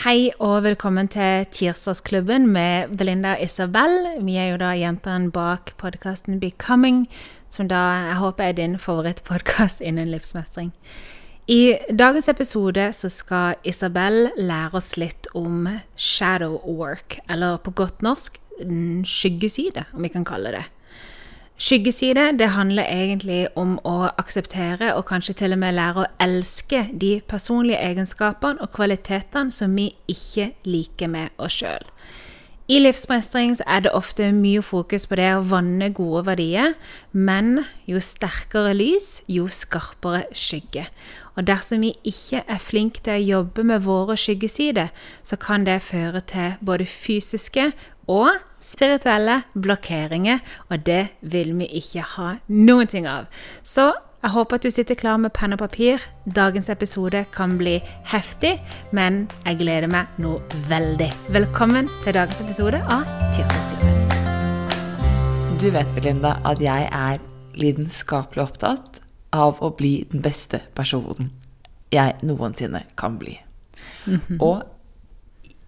Hei og velkommen til Tirsdagsklubben med Belinda og Isabel. Vi er jo da jentene bak podkasten Becoming, som da jeg håper er din favorittpodkast innen livsmestring. I dagens episode så skal Isabel lære oss litt om shadow work, eller på godt norsk skyggeside, om vi kan kalle det. Skyggeside det handler egentlig om å akseptere og kanskje til og med lære å elske de personlige egenskapene og kvalitetene som vi ikke liker med oss sjøl. I livsmestring er det ofte mye fokus på det å vanne gode verdier, men jo sterkere lys, jo skarpere skygge. Og dersom vi ikke er flinke til å jobbe med våre skyggesider, så kan det føre til både fysiske og spirituelle blokkeringer, og det vil vi ikke ha noen ting av. Så jeg håper at du sitter klar med penn og papir. Dagens episode kan bli heftig, men jeg gleder meg nå veldig. Velkommen til dagens episode av Tirsdagsklubben. Du vet, Belinda, at jeg er lidenskapelig opptatt av å bli den beste personen jeg noensinne kan bli. Og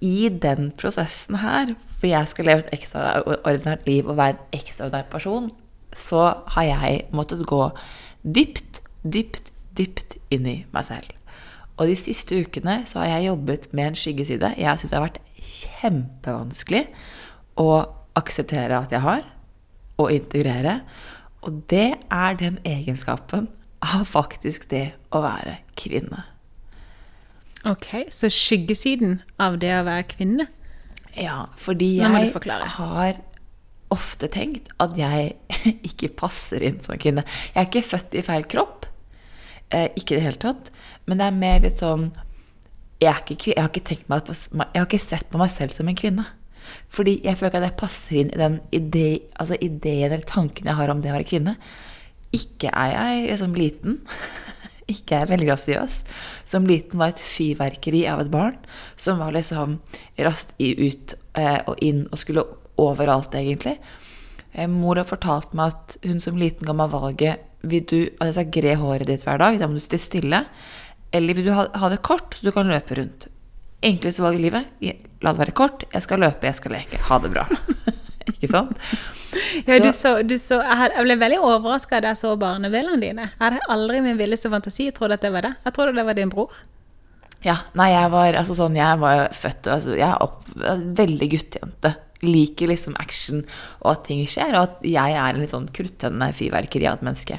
i den prosessen her, for jeg skal leve et ekstraordinært liv og være en ekstraordinær person, så har jeg måttet gå dypt, dypt, dypt inn i meg selv. Og de siste ukene så har jeg jobbet med en skyggeside jeg syns det har vært kjempevanskelig å akseptere at jeg har, og integrere. Og det er den egenskapen av faktisk det å være kvinne. Ok, Så skyggesiden av det å være kvinne? Ja, fordi jeg har ofte tenkt at jeg ikke passer inn som kvinne. Jeg er ikke født i feil kropp, eh, ikke i det hele tatt, men det er mer litt sånn jeg, er ikke, jeg, har på, jeg har ikke sett på meg selv som en kvinne. Fordi jeg føler ikke at jeg passer inn i den ide, altså ideen eller tanken jeg har om det å være kvinne. Ikke er jeg liksom liten. Ikke er veldig grasiøs. Som liten var et fyrverkeri av et barn som var liksom raskt ut eh, og inn og skulle overalt, egentlig. Eh, Mor har fortalt meg at hun som liten ga meg valget Vil du altså, gre håret ditt hver dag, da må du sitte stille. Eller vil du ha, ha det kort, så du kan løpe rundt? Enkleste valg i livet. La det være kort. Jeg skal løpe, jeg skal leke. Ha det bra. Ikke sant? Ja, du Så- du så, jeg, ble veldig overraska da jeg så barnevillene dine. Jeg hadde aldri i min villeste fantasi trodd at det var det. Jeg trodde det var din bror. Ja, nei, jeg var altså sånn, jeg var født altså, Jeg er opp, veldig guttejente. Liker liksom action og at ting skjer, og at jeg er en litt sånn kruttønne fyrverkeri av et menneske.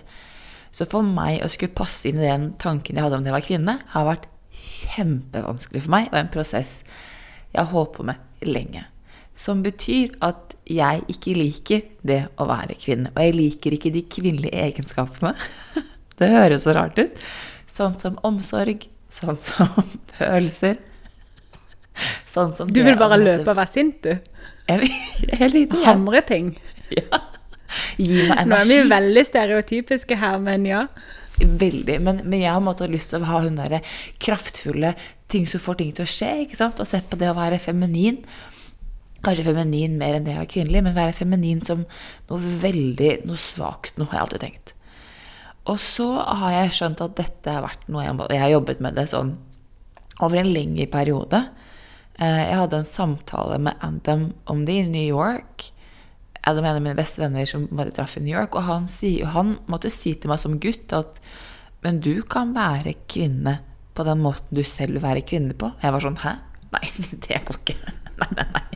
Så for meg å skulle passe inn i den tanken jeg hadde om det var kvinne, har vært kjempevanskelig for meg, og en prosess jeg har holdt på med lenge. Som betyr at jeg ikke liker det å være kvinne. Og jeg liker ikke de kvinnelige egenskapene. Det høres så rart ut. Sånn som omsorg, sånn som følelser. Sånn som Du vil bare løpe og være sint, du. Jeg hele tiden. Hamre ting. Ja. Gi meg Nå er vi veldig stereotypiske her, men ja. Veldig, men, men jeg har måttet lyst til å ha hun derre kraftfulle ting som får ting til å skje, ikke sant? Og se på det å være feminin. Kanskje feminin mer enn det å være kvinnelig, men være feminin som noe veldig, noe svakt noe, har jeg alltid tenkt. Og så har jeg skjønt at dette har vært noe jeg, jeg har jobbet med det sånn over en lengre periode. Eh, Jeg hadde en samtale med Adam om det i New York. Adam er en av mine beste venner som jeg traff i New York, og han, sier, han måtte si til meg som gutt at men du kan være kvinne på den måten du selv vil være kvinne på. Jeg var sånn hæ? Nei, det går ikke. Nei, nei, nei.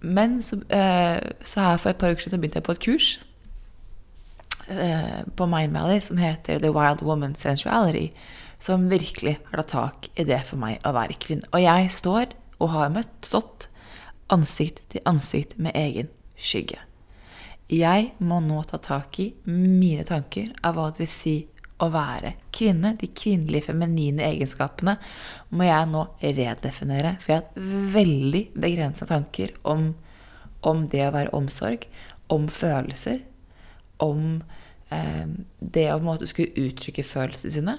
Men så, eh, så her for et par uker siden begynte jeg på et kurs eh, på Mind Valley som heter The Wild Woman Sensuality, som virkelig har tatt tak i det for meg å være kvinne. Og jeg står og har møtt, stått ansikt til ansikt med egen skygge. Jeg må nå ta tak i mine tanker av hva det vil si å være kvinne, de kvinnelige feminine egenskapene, må jeg nå redefinere. For jeg har hatt veldig begrensa tanker om, om, det å være omsorg, om følelser, om eh, det å på en måte skulle uttrykke følelsene sine.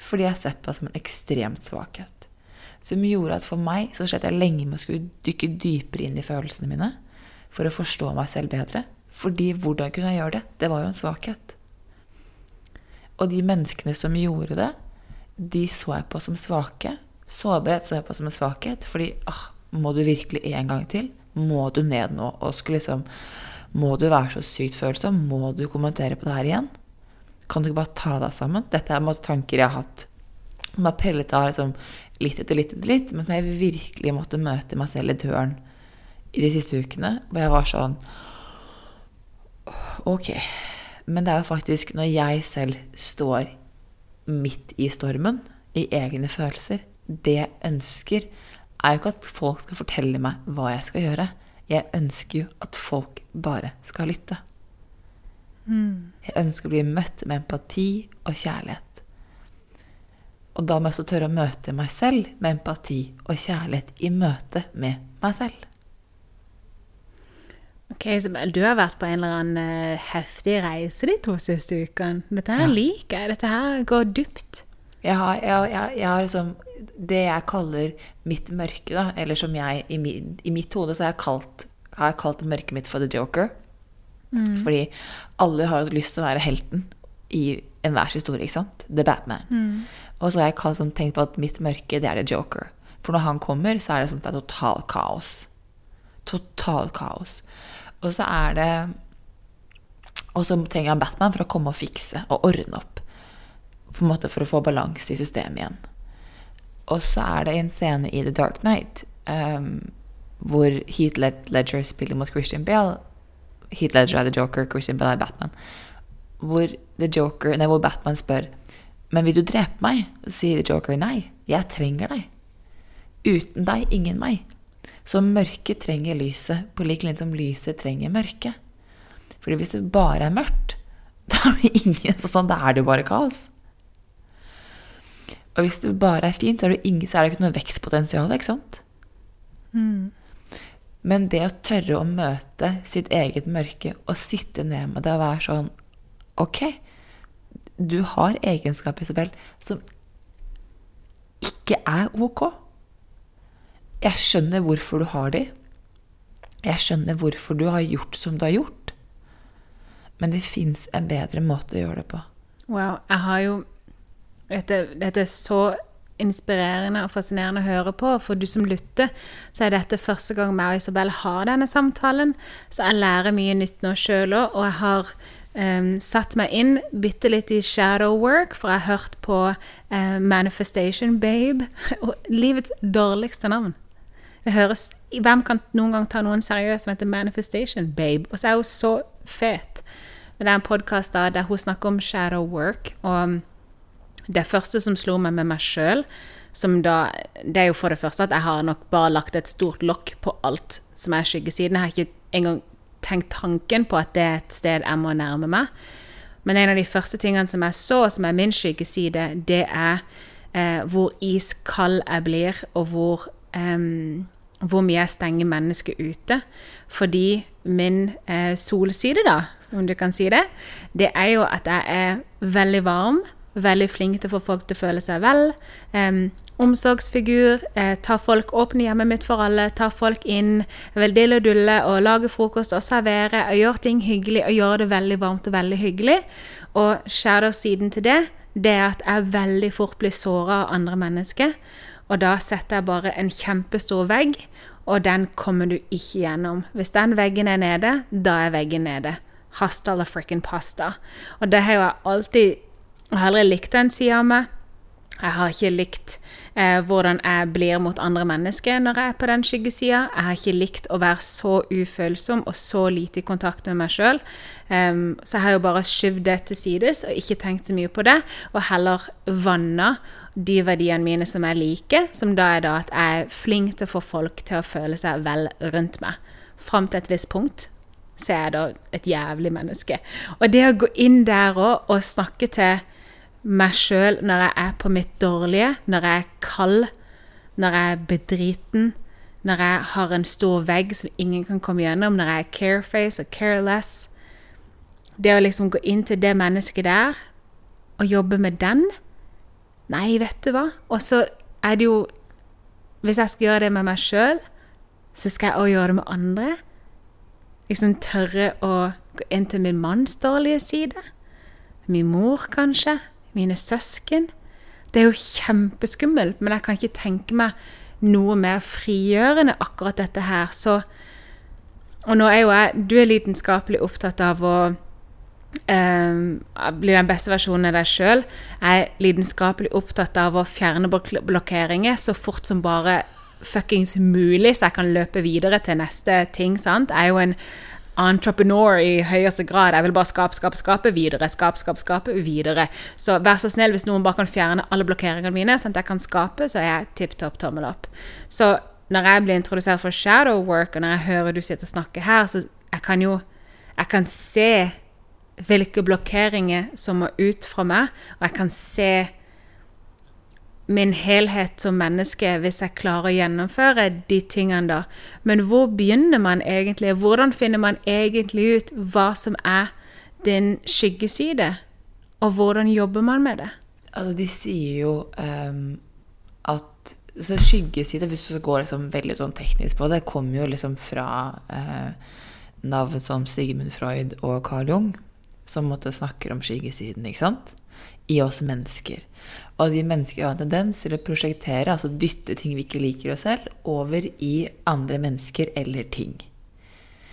Fordi jeg har sett på det som en ekstremt svakhet. Som gjorde at for meg så slet jeg lenge med å skulle dykke dypere inn i følelsene mine for å forstå meg selv bedre. Fordi hvordan kunne jeg gjøre det? Det var jo en svakhet. Og de menneskene som gjorde det, de så jeg på som svake. Sårbarhet så jeg på som en svakhet. Fordi ah, må du virkelig en gang til? Må du ned nå? Og skulle liksom Må du være så sykt følsom? Må du kommentere på det her igjen? Kan du ikke bare ta deg sammen? Dette er måte, tanker jeg har hatt. Som har pellet av liksom, litt etter litt etter litt, men som jeg virkelig måtte møte meg selv i døren i de siste ukene. Hvor jeg var sånn Ok. Men det er jo faktisk når jeg selv står midt i stormen, i egne følelser Det jeg ønsker, er jo ikke at folk skal fortelle meg hva jeg skal gjøre. Jeg ønsker jo at folk bare skal lytte. Mm. Jeg ønsker å bli møtt med empati og kjærlighet. Og da må jeg også tørre å møte meg selv med empati og kjærlighet i møte med meg selv. Ok, Isabel, du har vært på en eller annen uh, heftig reise de to siste ukene. Dette her Ja. liker jeg. Dette her går dypt. Jeg har, jeg, jeg, jeg har liksom Det jeg kaller mitt mørke, da, eller som jeg I, mi, i mitt hode så har jeg kalt, har jeg kalt mørket mitt for the joker. Fordi alle har jo lyst til å være helten i enhvers historie, ikke sant? The Batman. Og så har jeg kalt, som tenkt på at mitt mørke, det er the joker. For når han kommer, så er det som det er total kaos. Total kaos. Og så er det Og så trenger han Batman for å komme og fikse og ordne opp. På en måte For å få balanse i systemet igjen. Og så er det en scene i The Dark Knight um, hvor Heath Ledger spiller mot Christian Bale. Heath Ledger er The Joker, Christian Bale er Batman. Hvor, Joker, nei, hvor Batman spør Men vil du drepe meg? Så sier Joker nei. Jeg trenger deg. Uten deg, ingen meg. Så mørket trenger lyset, på lik linje som lyset trenger mørket. Fordi hvis det bare er mørkt, da er det ingen sånn, da er det jo bare kaos. Og hvis det bare er fint, så er det, ingen, så er det ikke noe vekstpotensial, ikke sant? Men det å tørre å møte sitt eget mørke og sitte ned med det og være sånn Ok, du har egenskaper, Isabel, som ikke er ok. Jeg skjønner hvorfor du har de. Jeg skjønner hvorfor du har gjort som du har gjort. Men det fins en bedre måte å gjøre det på. Wow, jeg har jo dette, dette er så inspirerende og fascinerende å høre på. For du som lytter, så er dette første gang meg og Isabel har denne samtalen. Så jeg lærer mye nytt nå sjøl òg, og jeg har um, satt meg inn bitte litt i shadow work, for jeg har hørt på uh, Manifestation Babe. Og livets dårligste navn. Det høres, Hvem kan noen gang ta noen seriøst som heter Manifestation Babe? Og så er hun så fet. Det er en podkast der hun snakker om shadow work. Og det første som slo meg med meg sjøl, Det er jo for det første at jeg har nok bare lagt et stort lokk på alt som er skyggesiden. Jeg har ikke engang tenkt tanken på at det er et sted jeg må nærme meg. Men en av de første tingene som jeg så, som er min skyggeside, det er eh, hvor iskald jeg blir, og hvor em, hvor mye jeg stenger mennesket ute. Fordi min eh, solside, da, om du kan si det, det er jo at jeg er veldig varm, veldig flink til å få folk til å føle seg vel. Um, omsorgsfigur, eh, tar folk, åpne hjemmet mitt for alle, tar folk inn, vil dille og dulle og lage frokost og servere og gjøre ting hyggelig og gjøre det veldig varmt og veldig hyggelig. Og shadow-siden til det, det er at jeg veldig fort blir såra av andre mennesker. Og da setter jeg bare en kjempestor vegg, og den kommer du ikke gjennom. Hvis den veggen er nede, da er veggen nede. Hasta la frikken pasta. Og det har jo jeg alltid Jeg har likt den sida av meg. Jeg har ikke likt eh, hvordan jeg blir mot andre mennesker når jeg er på den skyggesida. Jeg har ikke likt å være så ufølsom og så lite i kontakt med meg sjøl. så jeg har jo bare skyvd det til sides og ikke tenkt så mye på det, og heller vanna de verdiene mine som jeg liker, som da er da at jeg er flink til å få folk til å føle seg vel rundt meg. Fram til et visst punkt så er jeg da et jævlig menneske. Og det å gå inn der òg og snakke til meg sjøl når jeg er på mitt dårlige, når jeg er kald, når jeg er bedriten, når jeg har en stor vegg som ingen kan komme gjennom, når jeg er careface og careless. Det å liksom gå inn til det mennesket der og jobbe med den Nei, vet du hva? Og så er det jo Hvis jeg skal gjøre det med meg sjøl, så skal jeg òg gjøre det med andre. Liksom tørre å gå inn til min manns dårlige side. Min mor, kanskje. Mine søsken. Det er jo kjempeskummelt, men jeg kan ikke tenke meg noe mer frigjørende akkurat dette her. Så Og nå er jo jeg Du er lidenskapelig opptatt av å um, bli den beste versjonen av deg sjøl. Jeg er lidenskapelig opptatt av å fjerne blokkeringer så fort som bare fuckings mulig, så jeg kan løpe videre til neste ting. sant? Jeg er jo en entrepreneur i høyeste grad. Jeg vil bare skape, skape, skape videre. Skape, skape, skape videre. Så vær så snill hvis noen bare kan fjerne alle blokkeringene mine, sånn at jeg kan skape, så er jeg tipp topp tommel opp. Så når jeg blir introdusert for shadow work, og når jeg hører du sitter og snakker her, så jeg kan jo jeg kan se hvilke blokkeringer som må ut fra meg, og jeg kan se min helhet som menneske hvis jeg klarer å gjennomføre de tingene da. Men hvor begynner man egentlig? Hvordan finner man egentlig ut hva som er din skyggeside? Og hvordan jobber man med det? Altså, de sier jo um, at så skyggeside, hvis du går liksom veldig sånn teknisk på det, kommer jo liksom fra uh, navn som Sigmund Freud og Carl Jung, som snakker om skyggesiden, ikke sant? I oss mennesker. Og de mennesker har en tendens til å prosjektere, altså dytte ting vi ikke liker oss selv, over i andre mennesker eller ting.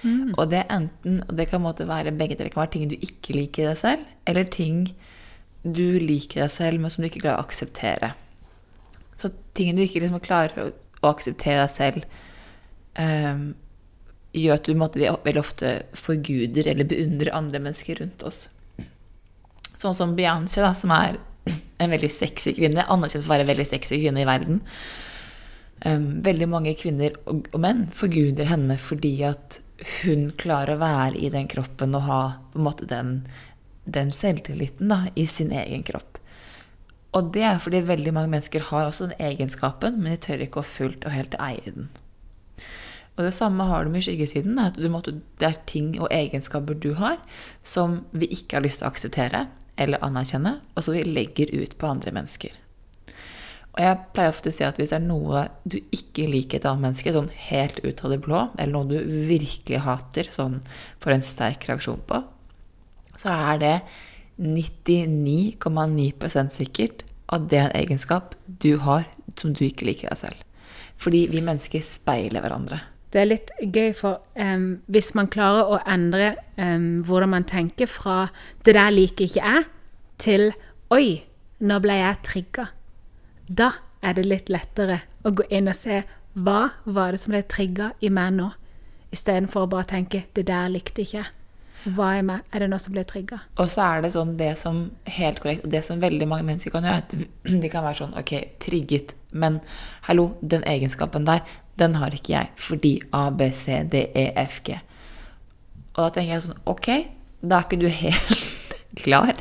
Mm. Og det enten, og det kan være begge deler, kan være ting du ikke liker i deg selv, eller ting du liker deg selv, men som du ikke klarer å akseptere. Så ting du ikke liksom klarer å, å akseptere deg selv, um, gjør at du måtte, veldig ofte forguder eller beundrer andre mennesker rundt oss. Sånn som Beyoncé, da, som er en veldig sexy kvinne. Anerkjent for å være en veldig sexy kvinne i verden. Um, veldig mange kvinner og, og, menn forguder henne fordi at hun klarer å være i den kroppen og ha på en måte den, den selvtilliten da, i sin egen kropp. Og det er fordi veldig mange mennesker har også den egenskapen, men de tør ikke å fullt og helt eie den. Og det samme har du med skyggesiden. At måtte, det er ting og egenskaper du har som vi ikke har lyst til å akseptere eller anerkjenne, og som vi legger ut på andre mennesker. Og jeg pleier ofte å si at hvis det er noe du ikke liker et annet menneske, sånn helt ut av det blå, eller noe du virkelig hater, sånn får en sterk reaksjon på, så er det 99,9% sikkert at det er en egenskap du har som du ikke liker deg selv. Fordi vi mennesker speiler hverandre. Det er litt gøy, for um, hvis man klarer å endre um, hvordan man tenker fra 'det der liker ikke jeg', til 'oi, nå ble jeg trigga', da er det litt lettere å gå inn og se hva var det som ble trigga i meg nå, istedenfor å bare tenke 'det der likte ikke jeg'. Hva er, meg? er det noe som ble trigga? Og så er det sånn det som helt korrekt, og det som veldig mange mennesker kan gjøre, at de kan være sånn Ok, trigget, men hallo, den egenskapen der, den har ikke jeg fordi A, B, C, D, E, F, G. Og da tenker jeg sånn Ok, da er ikke du helt klar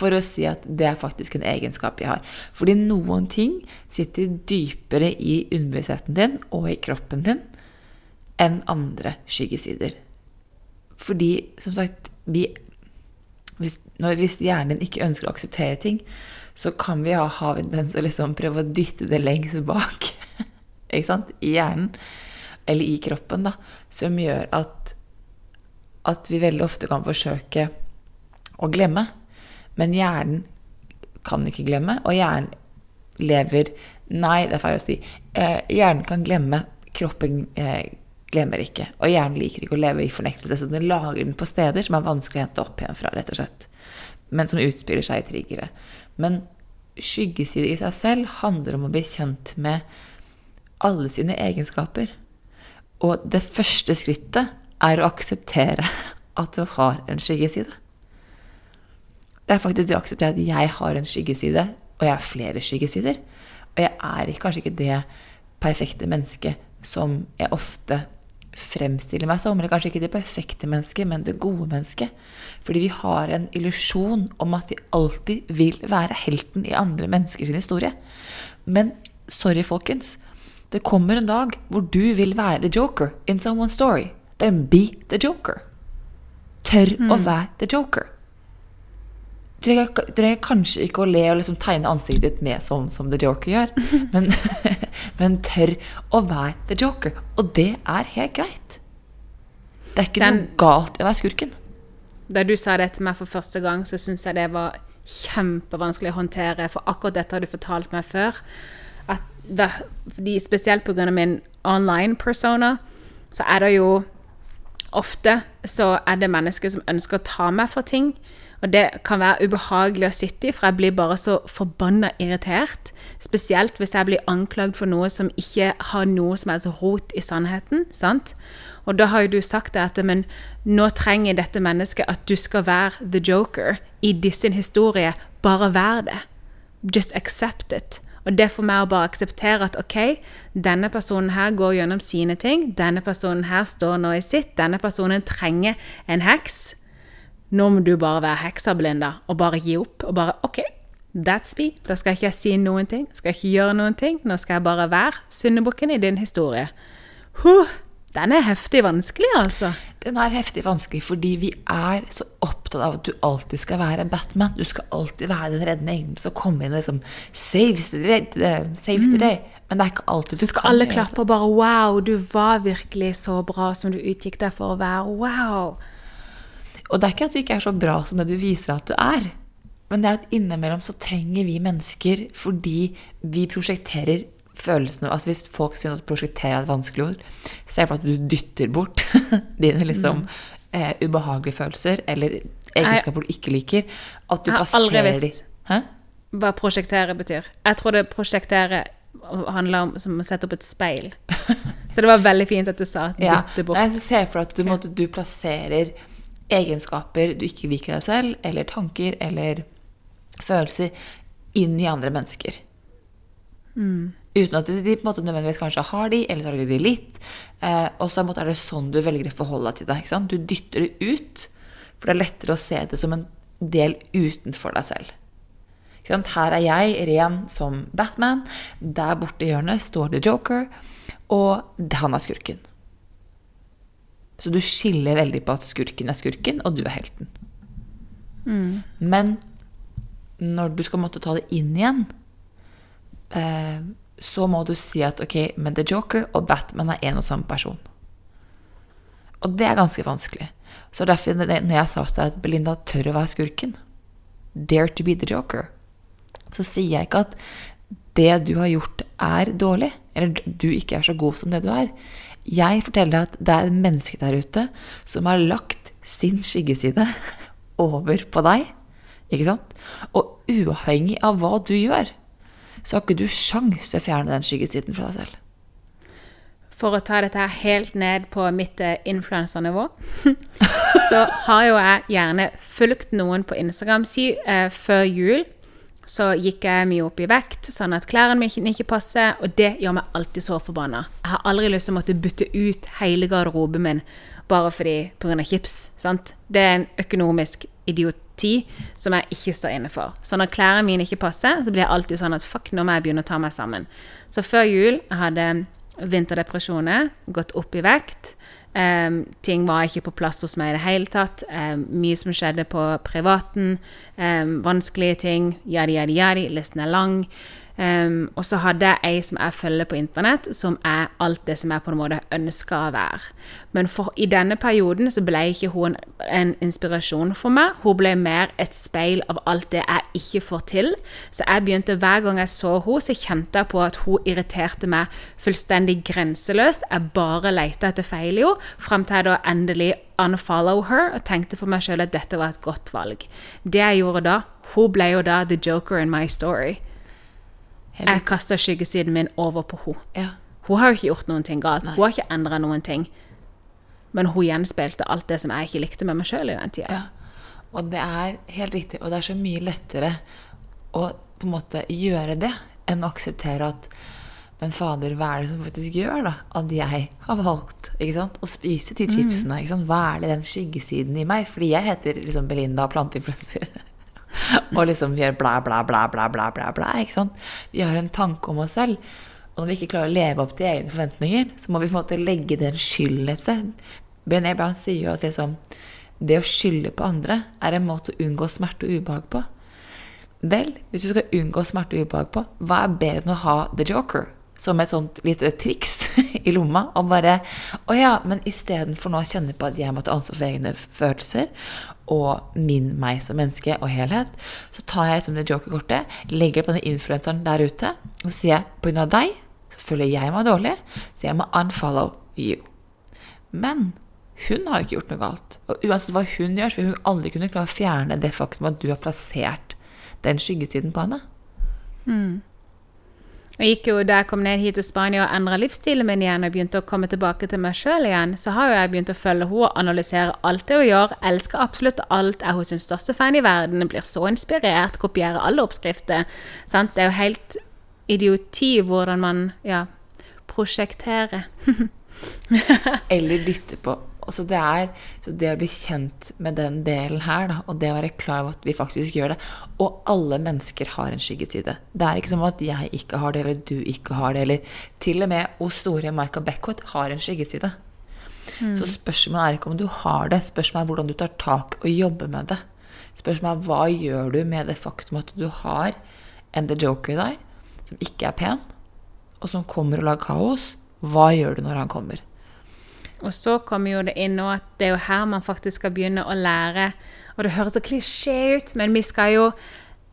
for å si at det er faktisk en egenskap jeg har. Fordi noen ting sitter dypere i underbevisstheten din og i kroppen din enn andre skyggesider. Fordi, som sagt, vi, hvis, når, hvis hjernen din ikke ønsker å akseptere ting, så kan vi ha, ha og liksom prøve å dytte det lengst bak ikke sant? i hjernen, eller i kroppen, da, som gjør at, at vi veldig ofte kan forsøke å glemme. Men hjernen kan ikke glemme, og hjernen lever Nei, det er feil å si. Eh, hjernen kan glemme, kroppen eh, glemmer ikke. Og hjernen liker ikke å leve i fornektelse, så den lager den på steder som er vanskelig å hente opp igjen fra, rett og slett. Men som utspiller seg i triggere. Men skyggeside i seg selv handler om å bli kjent med alle sine egenskaper. Og det første skrittet er å akseptere at du har en skyggeside. Det er faktisk det å akseptere at jeg har en skyggeside, og jeg har flere skyggesider. Og jeg er kanskje ikke det perfekte mennesket som jeg ofte fremstiller meg som, eller kanskje ikke det perfekte mennesket, men det gode mennesket. Fordi vi har en illusjon om at vi alltid vil være helten i andre menneskers historie. Men sorry, folkens. Det kommer en dag hvor du vil være the joker in someone's story. Then be the joker. Tør å være the joker. Du trenger kanskje ikke å le og liksom tegne ansiktet ditt med sånn som The Joker gjør, men, men tør å være The Joker. Og det er helt greit. Det er ikke Den- noe galt i å være skurken. Da du sa det til meg for første gang, så syns jeg det var kjempevanskelig å håndtere, for akkurat dette har du fortalt meg før. Fordi spesielt pga. min online persona, så er det jo ofte så er det mennesker som ønsker å ta meg for ting. Og det kan være ubehagelig å sitte i, for jeg blir bare så forbanna irritert. Spesielt hvis jeg blir anklagd for noe som ikke har noe som helst rot i sannheten. sant? Og da har jo du sagt det at men nå trenger dette mennesket at du skal være the joker i disse historier. Bare vær det. Just accept it. Og det for meg å bare akseptere at ok, denne personen her går gjennom sine ting, denne personen her står nå i sitt, denne personen trenger en heks. Nå må du bare være heksa, Belinda, og bare gi opp. Og bare OK, that's me. Da skal ikke jeg si noen ting, skal ikke gjøre noen ting. Nå skal jeg bare være syndebukken i din historie. Huh, den er heftig vanskelig, altså. Den er heftig vanskelig fordi vi er så opptatt av at du alltid skal være Batman. Du skal alltid være den reddende engelen som kommer inn og liksom saves the day. Saves the day. Men det er ikke alltid Så skal alle klappe og bare Wow, du var virkelig så bra som du utgikk deg for å være. Wow. Og det er ikke at du ikke er så bra som det du viser at du er. Men det er at innimellom så trenger vi mennesker fordi vi prosjekterer følelsene Altså hvis folk synes at prosjektere er et vanskelig ord, det for at du dytter bort dine liksom eh, ubehagelige følelser eller egenskaper du ikke liker. At du Jeg har aldri visst. Hæ? Hva prosjektere betyr. Jeg trodde prosjektere handler om som å sette opp et speil. Så det var veldig fint at du sa Ja. dytte bort. Nei, så jeg for deg at du, måtte, du plasserer egenskaper du ikke liker deg selv, eller tanker eller følelser, inn i andre mennesker. Uten at de, på en måte nødvendigvis kanskje har de, eller så har de litt. Eh, og så er det sånn du velger å forholde deg til det. Ikke sant? Du dytter det ut, for det er lettere å se det som en del utenfor deg selv. Ikke sant? Her er jeg ren som Batman. Der borte i hjørnet står The Joker, og han er skurken. Så du skiller veldig på at skurken er skurken, og du er helten. Men når du skal måtte ta det inn igjen, så må du si at ok, men The Joker og Batman er en og samme person. Og det er ganske vanskelig. Så derfor, når jeg sa til deg at Belinda tør å være skurken, dare to be the joker, så sier jeg ikke at det du har gjort, er dårlig, eller du ikke er så god som det du er. Jeg forteller deg at det er et menneske der ute som har lagt sin skyggeside over på deg, ikke sant? Og uavhengig av hva du gjør, så har ikke du sjans til å fjerne den skyggesiden fra deg selv. For å ta dette helt ned på mitt eh, influensernivå, så har jo jeg gjerne fulgt noen på Instagram. Si eh, før jul så gikk jeg mye opp i vekt, sånn at klærne mine ikke passer, og det gjør meg alltid så forbanna. Jeg har aldri lyst til å måtte bytte ut hele garderoben min bare fordi pga. chips. sant? Det er en økonomisk idioti som jeg ikke står inne for. Så når klærne mine ikke passer, så blir jeg alltid sånn at fuck, nå må jeg begynne å ta meg sammen. Så før jul jeg hadde vinterdepresjoner, gått opp i vekt. Um, ting var ikke på plass hos meg i det hele tatt. Um, mye som skjedde på privaten. Um, vanskelige ting. Yadi, yadi, yadi. Listen er lang. Em, og så hadde jeg ei som jeg følger på internett, som er alt det som jeg på en måte ønska å være. Men for, i denne perioden så ble ikke hun en inspirasjon for meg. Hun ble mer et speil av alt det jeg ikke får til. Så jeg begynte hver gang jeg så henne, så kjente jeg på at hun irriterte meg fullstendig grenseløst. Jeg bare leita etter feil i henne, frem til jeg da endelig unfollow her og tenkte for meg sjøl at dette var et godt valg. Det jeg gjorde da, hun ble jo da the joker in my story. Jeg kasta skyggesiden min over på henne. Ja. Hun har jo ikke gjort noen ting galt. Nei. Hun har ikke endra noen ting. Men hun gjenspeilte alt det som jeg ikke likte med meg sjøl i den tida. Ja. Og det er helt riktig, og det er så mye lettere å på en måte gjøre det enn å akseptere at Men fader, hva er det som faktisk gjør da at jeg har valgt sant, å spise de chipsene? Ikke sant? Hva er det den skyggesiden i meg? Fordi jeg heter liksom Belinda planteinfluenser. og liksom gjør bla, bla, bla, bla, bla, bla, bla. ikke sant? Vi har en tanke om oss selv. Og når vi ikke klarer å leve opp til egne forventninger, så må vi på en måte legge den skylden et sted. Brené Brown sier jo at liksom, det å skylde på andre er en måte å unngå smerte og ubehag på. Vel, hvis du skal unngå smerte og ubehag på, hva er bedre enn å ha the joker? Som et sånt lite triks i lomma. Og bare Å ja, men istedenfor nå å kjenne på at jeg må ta ansvar for egne følelser, og min meg som menneske og helhet, så tar jeg liksom det jokerkortet, legger det på den influenseren der ute, og sier jeg av deg så føler jeg meg dårlig, så jeg må unfollow you. Men hun har jo ikke gjort noe galt. Og uansett hva hun gjør, så vil hun aldri kunne klare å fjerne det faktum at du har plassert den skyggesiden på henne. Jeg gikk jo Da jeg kom ned hit til Spania og endra livsstilen min igjen og begynte å komme tilbake til meg sjøl igjen, så har jo jeg begynt å følge henne og analysere alt det hun gjør. Elsker absolutt alt. Er hennes største fan i verden. Blir så inspirert. Kopierer alle oppskrifter. Sant? Det er jo helt idioti hvordan man ja, prosjekterer. Eller dytter på. Så det er så det å bli kjent med den delen her, da, og det å være klar over at vi faktisk gjør det Og alle mennesker har en skyggeside. Det er ikke som at jeg ikke har det, eller du ikke har det, eller til og med O store Michael Beckwith har en skyggeside. Så spørsmålet er ikke om du har det, spørsmålet er hvordan du tar tak og jobber med det. Spørsmålet er hva gjør du med det faktum at du har en The Joker i deg, som ikke er pen, og som kommer og lager kaos. Hva gjør du når han kommer? Og så kommer jo det inn nå at det er jo her man faktisk skal begynne å lære. Og det høres så klisjé ut, men vi skal jo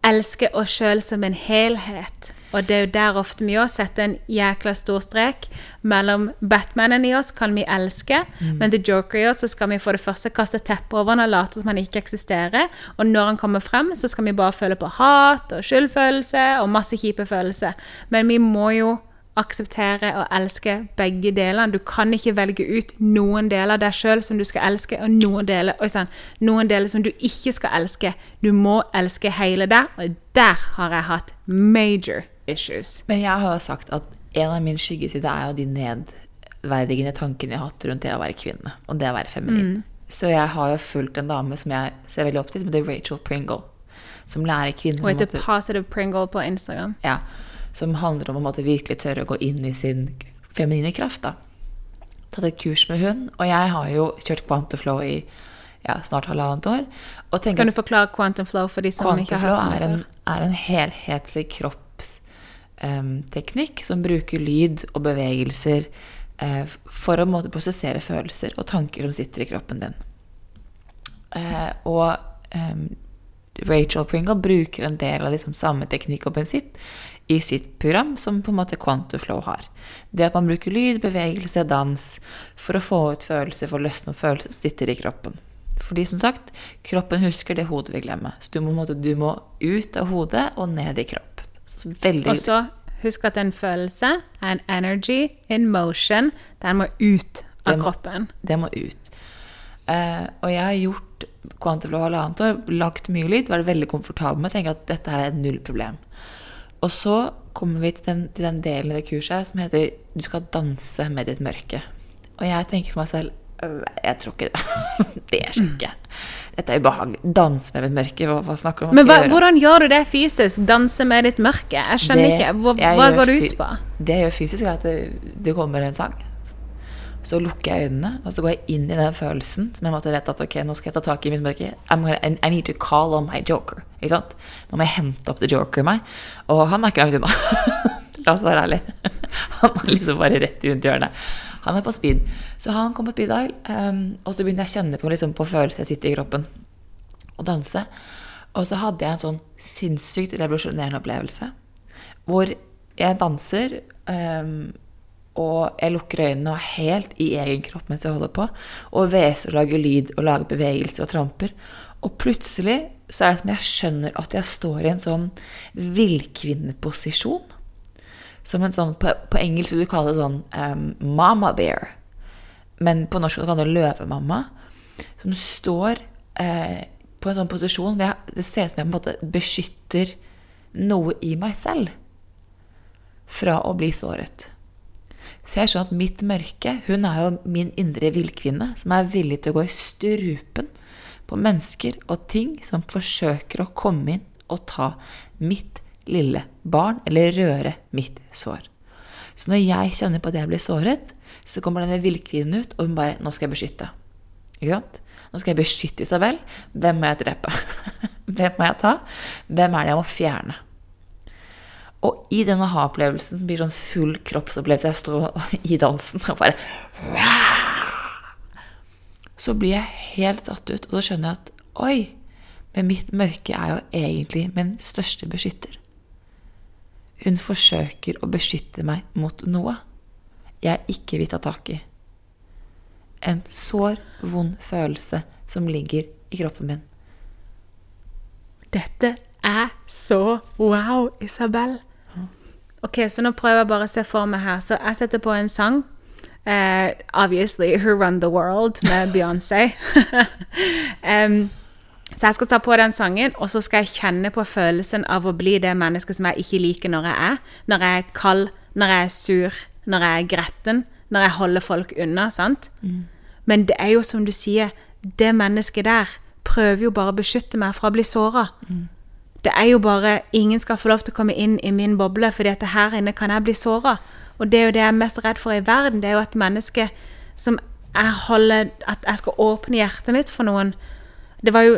elske oss sjøl som en helhet. Og det er jo der ofte vi òg setter en jækla stor strek mellom Batmanen i oss kan vi elske, men The Joker i oss så skal vi for det første kaste teppet over han og late som han ikke eksisterer. Og når han kommer frem, så skal vi bare føle på hat og skyldfølelse og masse kjipe følelser. Men vi må jo akseptere og elske begge delene. Du kan ikke velge ut noen deler av deg sjøl som du skal elske, og noen deler, oi, sann, noen deler som du ikke skal elske. Du må elske hele deg, og der har jeg hatt major issues. Men jeg har jo sagt at en av mine skyggesider er jo de nedverdigende tankene jeg har hatt rundt det å være kvinne, og det å være feminin. Så jeg har jo fulgt en dame som jeg ser veldig opp til, som heter Rachel Pringle. Som lærer kvinner Og heter Positive Pringle på Instagram. ja, som handler om å virkelig tørre å gå inn i sin feminine kraft. da. Tatt et kurs med hun, og jeg har jo kjørt Quantaflow i ja, snart halvannet år. Kan du forklare Quantum Flow for de som ikke har hørt om det en, før? er en helhetlig kroppsteknikk som bruker lyd og bevegelser uh, for å måtte prosessere følelser og tanker som sitter i kroppen din. Uh, og um, Rachel Pringle bruker en del av liksom samme teknikk og prinsipp i sitt program som på en måte Quantoflow har. Det at man bruker lyd, bevegelse, dans for å få ut følelser, for å løsne opp følelser som sitter i kroppen. Fordi som sagt, kroppen husker det hodet vil glemme. Så du må, du må ut av hodet og ned i kropp. Så veldig Og så husk at en følelse er en energy in motion. Den må ut av det må- kroppen. Det må ut. Uh, og jeg har gjort Quantuflow halvannet år, lagt mye lyd, vært veldig komfortabel med, tenker at dette her er et null problem. Og så kommer vi til den, til den delen i det kurset som heter Du skal danse med ditt mørke. Og jeg tenker for meg selv «Øh, Jeg tror ikke det. Det skjer ikke. Dette er ubehagelig. Danse med mitt mørke, hva, hva snakker du om? Men hva, gjøre? hvordan gjør du det fysisk? Danse med ditt mørke? Jeg skjønner Det ikke. Hva, hva går det ut på? Det jeg gjør fysisk, er at det, det kommer en sang. Så lukker jeg øynene, og så går jeg inn i den følelsen som jeg måtte vite at ok, nå skal jeg ta tak i mitt mørke. I, need to call on my joker. Ikke sant? Nå må jeg hente opp the joker i meg. Og han er ikke langt unna. La oss være ærlige. Han er liksom bare rett rundt hjørnet. Han er på speed. Så han kom på speed dial, um, og så begynte jeg å kjenne på, liksom, på følelser jeg sitter i kroppen, og danse. Og så hadde jeg en sånn sinnssykt revolusjonerende opplevelse hvor jeg danser, ehm, og jeg lukker øynene og helt i egen kropp mens jeg holder på, og hveser og lager lyd og lager bevegelser og tramper. Og plutselig så er det som jeg skjønner at jeg står i en sånn villkvinneposisjon. Som en sånn, på, på engelsk vil du kalle det sånn um, mama bear. Men på norsk kan du kalle det løvemamma. Som står eh, på en sånn posisjon hvor det ser ut som jeg på en måte beskytter noe i meg selv. fra å bli såret. Så jeg skjønner at mitt mørke Hun er jo min indre villkvinne som er villig til å gå i strupen på mennesker og ting som forsøker å komme inn og ta mitt lille barn, eller røre mitt sår. Så når jeg kjenner på at jeg blir såret, så kommer denne villkvinnen ut, og hun bare 'Nå skal jeg beskytte'. Ikke sant? Nå skal jeg beskytte Isabel. Hvem må jeg drepe? Hvem må jeg ta? Hvem er det jeg må fjerne? Og i denne ha-opplevelsen som blir sånn full kroppsopplevelse Jeg står i dansen og bare Så blir jeg helt satt ut, og da skjønner jeg at oi, men mitt mørke er jo egentlig min største beskytter. Hun forsøker å beskytte meg mot noe jeg ikke vil ta tak i. En sår, vond følelse som ligger i kroppen min. Dette er så wow, Isabel. Ok, så nå prøver jeg bare å se for meg her. Så jeg setter på en sang. Uh, obviously, Who Run The World med Beyoncé. um, så jeg skal ta på den sangen, og så skal jeg kjenne på følelsen av å bli det mennesket som jeg ikke liker når jeg er. Når jeg er kald, når jeg er sur, når jeg er gretten, når jeg holder folk unna. sant? Mm. Men det er jo som du sier, det mennesket der prøver jo bare å beskytte meg fra å bli såra. Mm. Det er jo bare Ingen skal få lov til å komme inn i min boble, fordi at her inne kan jeg bli såra. Og det er jo det jeg er mest redd for i verden. Det er jo et menneske som jeg holder At jeg skal åpne hjertet mitt for noen. Det var jo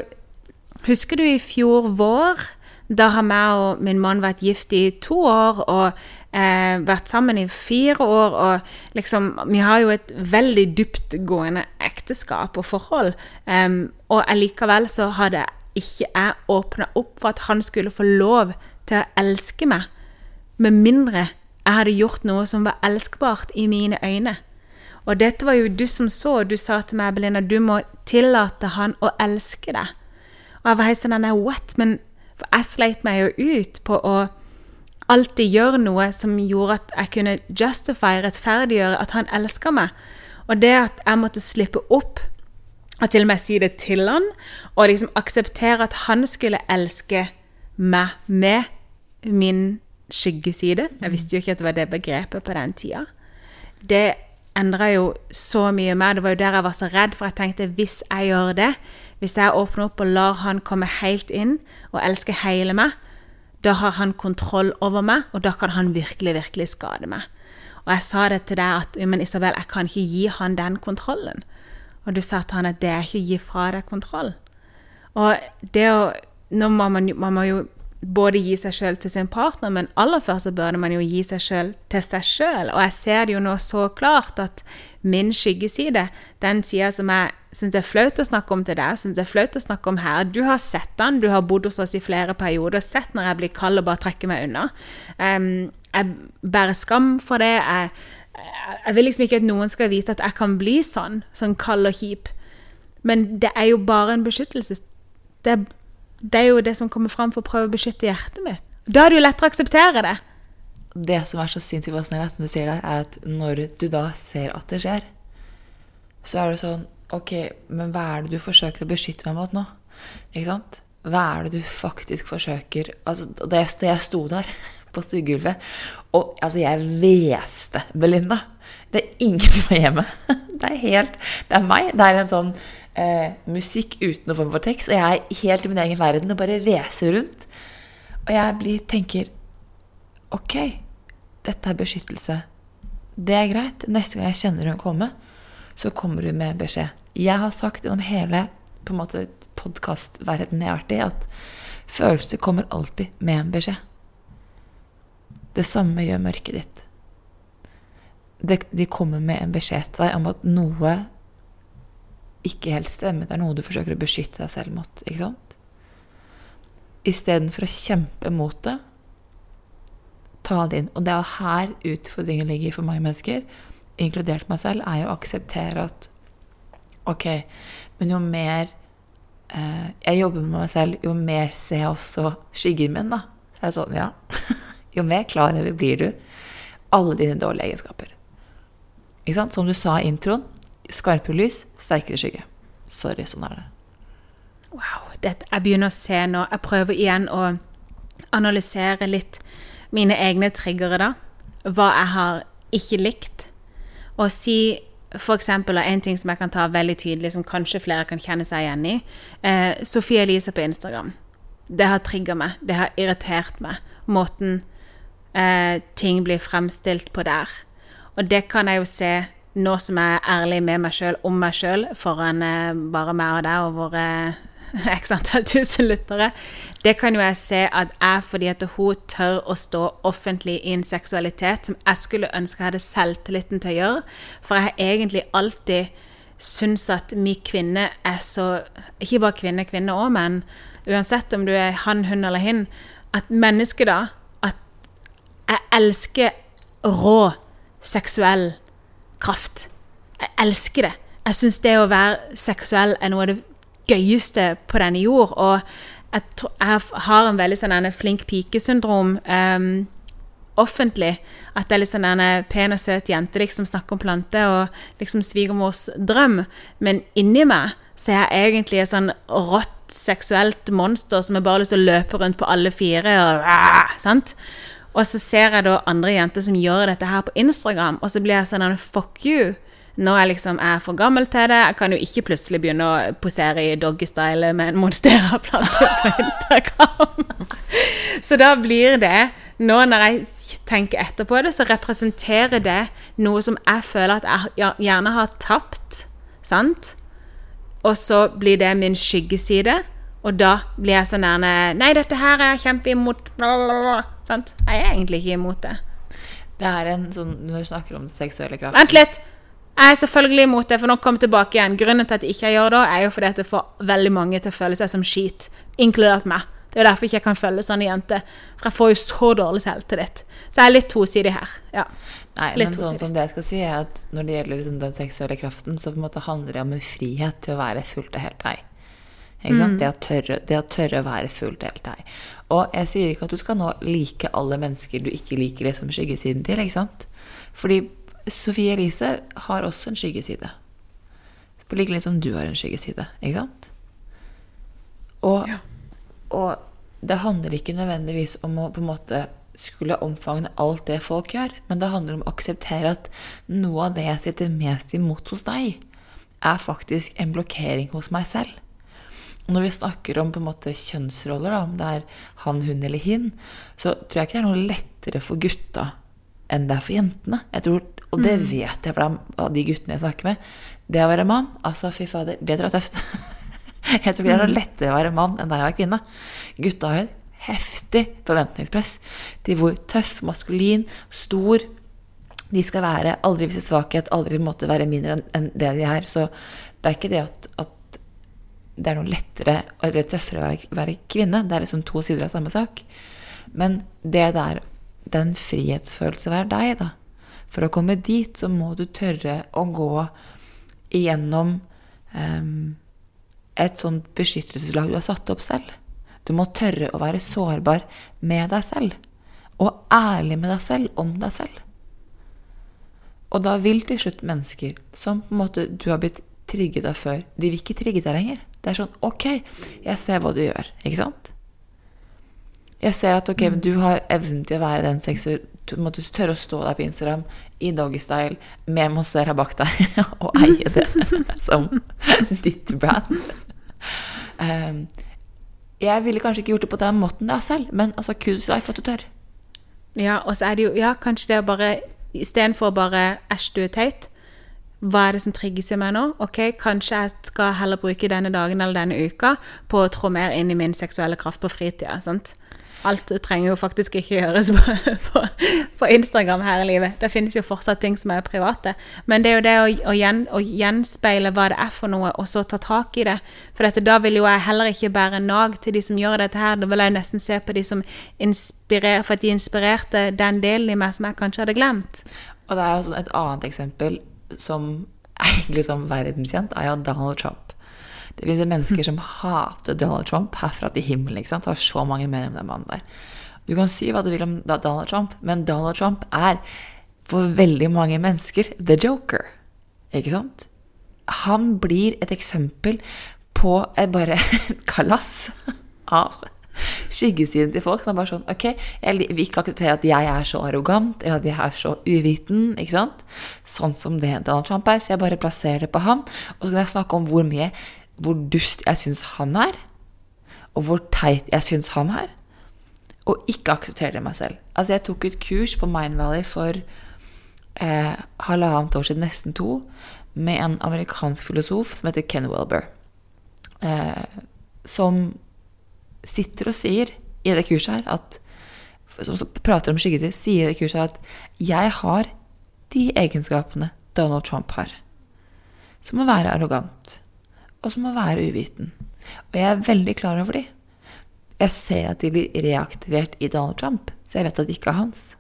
Husker du i fjor vår? Da har jeg og min mann vært gift i to år og eh, vært sammen i fire år. Og liksom Vi har jo et veldig dyptgående ekteskap og forhold. Um, og allikevel så hadde ikke jeg åpna opp for at han skulle få lov til å elske meg. Med mindre jeg hadde gjort noe som var elskbart i mine øyne. Og dette var jo du som så. Du sa til meg, Belinda, du må tillate han å elske deg. Og jeg var helt sånn What? Men for jeg sleit meg jo ut på å alltid gjøre noe som gjorde at jeg kunne justify, rettferdiggjøre at han elska meg. Og det at jeg måtte slippe opp og til og med si det til han, og liksom akseptere at han skulle elske meg med min skyggeside. Jeg visste jo ikke at det var det begrepet på den tida. Det endra jo så mye mer. Det var jo der jeg var så redd, for jeg tenkte hvis jeg gjør det, hvis jeg åpner opp og lar han komme helt inn og elske hele meg, da har han kontroll over meg, og da kan han virkelig, virkelig skade meg. Og jeg sa det til deg at men Isabel, jeg kan ikke gi han den kontrollen. Og du sa til han at det er ikke å gi fra deg kontroll. Og det å Nå må man, man må jo både gi seg sjøl til sin partner, men aller først så burde man jo gi seg sjøl til seg sjøl. Og jeg ser det jo nå så klart at min skyggeside, den sida som jeg syns det er flaut å snakke om til deg, syns det er flaut å snakke om her Du har sett den, du har bodd hos oss i flere perioder, sett når jeg blir kald og bare trekker meg unna. Um, jeg bærer skam for det. jeg jeg vil liksom ikke at noen skal vite at jeg kan bli sånn, sånn kald og kjip. Men det er jo bare en beskyttelse. Det, det er jo det som kommer fram for å prøve å beskytte hjertet mitt. Da er det jo lettere å akseptere det. Det som er så sinnssykt fascinerende, som du sier der, er at når du da ser at det skjer, så er det sånn Ok, men hva er det du forsøker å beskytte meg mot nå? Ikke sant? Hva er det du faktisk forsøker Altså, da jeg, jeg sto der på stuegulvet. Og altså, jeg hveste Belinda. Det er ingen som er hjemme. Det er helt Det er meg. Det er en sånn eh, musikk uten noen form for tekst, og jeg er helt i min egen verden og bare hveser rundt. Og jeg blir, tenker Ok, dette er beskyttelse. Det er greit. Neste gang jeg kjenner hun komme, så kommer hun med beskjed. Jeg har sagt gjennom hele på en måte podkastverdenen jeg har vært i, at følelser kommer alltid med en beskjed. Det samme gjør mørket ditt. de kommer med en beskjed til deg om at noe ikke helt stemmer. Det er noe du forsøker å beskytte deg selv mot. ikke sant? Istedenfor å kjempe mot det, ta det inn. Og det er her utfordringen ligger for mange mennesker, inkludert meg selv, er jo å akseptere at ok, men jo mer eh, jeg jobber med meg selv, jo mer ser jeg også skyggen min, da. Så er det sånn, ja. jo mer klar over blir du alle dine dårlige egenskaper. Ikke sant? Som du sa i introen, skarpe lys, sterkere skygge. Sorry, sånn er det. Wow. Dette, jeg begynner å se nå Jeg prøver igjen å analysere litt mine egne triggere, da. hva jeg har ikke likt, og si eksempel, en ting som jeg kan ta veldig tydelig, som kanskje flere kan kjenne seg igjen i. Eh, Sofie Elise på Instagram. Det har trigga meg. Det har irritert meg. Måten eh, ting blir fremstilt på der. Og det kan jeg jo se nå som jeg er ærlig med meg sjøl om meg sjøl foran eh, bare meg og deg og våre x antall tusen lyttere. Det kan jo jeg se at jeg, fordi at hun tør å stå offentlig i en seksualitet som jeg skulle ønske jeg hadde selvtilliten til å gjøre. For jeg har egentlig alltid syns at vi kvinner er så Ikke bare kvinne, kvinne òg, men uansett om du er han, hun eller hin, at mennesket da jeg elsker rå seksuell kraft. Jeg elsker det. Jeg syns det å være seksuell er noe av det gøyeste på denne jord. Og jeg, tror, jeg har en veldig sånn flink pike-syndrom um, offentlig. At det er litt sånn en pen og søt jente liksom snakker om planter og liksom svigermors drøm. Men inni meg så er jeg egentlig et sånn rått seksuelt monster som jeg bare har lyst til å løpe rundt på alle fire. Og, ah, sant? Og så ser jeg da andre jenter som gjør dette her på Instagram, og så blir jeg sånn Fuck you. Nå er jeg liksom er for gammel til det. Jeg kan jo ikke plutselig begynne å posere i doggystyle med en monsteraplante på Instagram. så da blir det Nå når jeg tenker etterpå det, så representerer det noe som jeg føler at jeg gjerne har tapt. Sant? Og så blir det min skyggeside. Og da blir jeg sånn der Nei, dette her er jeg kjempeimot. Sant? Jeg er egentlig ikke imot det. Det er en sånn Når du snakker om det seksuelle kraften Vent litt! Jeg er selvfølgelig imot det, for nå kommer jeg tilbake igjen. Grunnen til at jeg ikke gjør det, er jo fordi at det får veldig mange til å føle seg som skit, inkludert meg. Det er jo derfor ikke jeg kan følge sånne jenter. For jeg får jo så dårlig selvtillit. Så jeg er litt tosidig her. Ja. Nei, litt men sånn som det jeg skal si, er at når det gjelder liksom den seksuelle kraften, så på en måte handler det om en frihet til å være fullt og helt deg. Mm. Det, å tørre, det, å tørre, å være fullt helt deg. Og jeg sier ikke at du skal nå like alle mennesker du ikke liker liksom skyggesiden til. ikke sant? Fordi Sofie Elise har også en skyggeside. På like linje som du har en skyggeside. Ikke sant? Og, ja. og, det handler ikke nødvendigvis om å på en måte skulle omfavne alt det folk gjør, men det handler om å akseptere at noe av det jeg sitter mest imot hos deg, er faktisk en blokkering hos meg selv. Når vi snakker om på en måte kjønnsroller, da, om det er han, hun eller hin, så tror jeg ikke det er noe lettere for gutta enn det er for jentene. Jeg tror og det mm. vet jeg fra de guttene jeg snakker med. Det å være mann, altså fy fader, det tror jeg er tøft. Jeg tror det er noe mm. lettere å være mann enn det er å være kvinne. Gutta har et heftig forventningspress til hvor tøff, maskulin, stor de skal være. Aldri vise svakhet, aldri måtte være mindre enn det de er. Så det er ikke det at det er noe lettere eller tøffere å være, være, kvinne. Det er liksom to sider av samme sak. Men det der, den frihetsfølelse å være deg, da, for å komme dit så må du tørre å gå igjennom um, et sånt beskyttelseslag du har satt opp selv. Du må tørre å være sårbar med deg selv. Og ærlig med deg selv om deg selv. Og da vil til slutt mennesker som på en måte du har blitt trigget av før, de vil ikke trigge deg lenger. Det er sånn Ok, jeg ser hva du gjør. Ikke sant? Jeg ser at ok, mm. du har evnen til å være den seksuelle Du måtte tørre å stå der på Instagram i doggystyle med Mozzarella bak deg og eie det som ditt brand. Um, jeg ville kanskje ikke gjort det på den måten der selv, men altså kudos til deg for at du tør. Ja, og så er det jo Ja, kanskje det å bare Istedenfor bare æsj, du er teit. Hva er det som trigges i meg nå? Ok, Kanskje jeg skal heller bruke denne dagen eller denne uka på å trå mer inn i min seksuelle kraft på fritida. sant? Alt trenger jo faktisk ikke gjøres på, på, på, Instagram her i livet. Det finnes jo fortsatt ting som er private. Men det er jo det å, å, gjen, å gjenspeile hva det er for noe, og så ta tak i det. For dette, da vil jo jeg heller ikke bære nag til de som gjør dette her. Da vil jeg nesten se på de som inspirerer, for at de inspirerte den delen i meg som jeg kanskje hadde glemt. Og det er jo et annet eksempel som er som verdenskjent, er jo Donald Trump. Det finnes mennesker som hater Donald Trump herfra til himmelen. ikke sant? Det har så mange meninger om den mannen der. Du kan si hva du vil om Donald Trump, men Donald Trump er for veldig mange mennesker the joker. Ikke sant? Han blir et eksempel på bare et kalass av skyggesiden til folk. Som er bare sånn Ok, jeg vil ikke akseptere at jeg er så arrogant, eller at jeg er så uviten, ikke sant? Sånn som det Donald Trump er. Så jeg bare plasserer det på han. Og så kan jeg snakke om hvor mye Hvor dust jeg syns han er. Og hvor teit jeg syns han er. Og ikke akseptere det meg selv. Altså, jeg tok et kurs på Mind Valley for eh, halvannet år siden, nesten to, med en amerikansk filosof som heter Ken Welber. Eh, som sitter og sier i det kurset her at Som prater om skyggetid, sier i det kurset her at 'jeg har de egenskapene Donald Trump har'. Som å være arrogant. Og som å være uviten. Og jeg er veldig klar over de. Jeg ser at de blir reaktivert i Donald Trump, så jeg vet at de ikke er hans.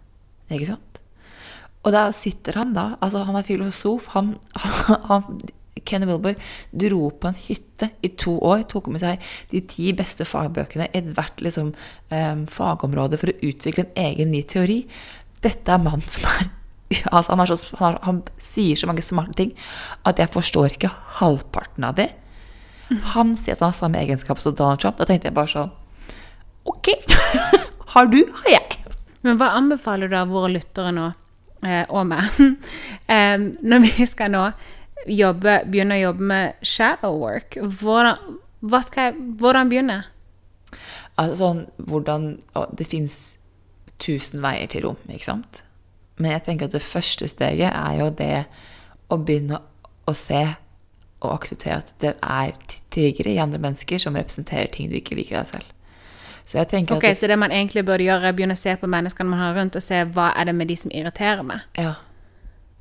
Ikke sant? Og da sitter han da Altså, han er filosof. Han, han, Kenny Wilbur dro på en hytte i to år, tok med seg de ti beste fagbøkene ethvert liksom, eh, fagområde for å utvikle en egen ny teori. Dette er mannen som er altså han, så, han, har, han sier så mange smarte ting at jeg forstår ikke halvparten av det. Han sier at han har samme egenskap som Donald Trump. Da tenkte jeg bare sånn Ok, har du, har jeg. Men hva anbefaler du av våre lyttere nå, eh, og meg, eh, når vi skal nå jobbe, begynne å jobbe med shadow work? Hvordan, jeg, hvordan begynne? Altså sånn hvordan å, Det fins tusen veier til rom, ikke sant? Men jeg tenker at det første steget er jo det å begynne å se og akseptere at det er triggere i andre mennesker som representerer ting du ikke liker deg selv. Så jeg tenker Ok, at det, Så det man egentlig burde gjøre, er å begynne å se på menneskene man har rundt, og se hva er det med de som irriterer meg. ja,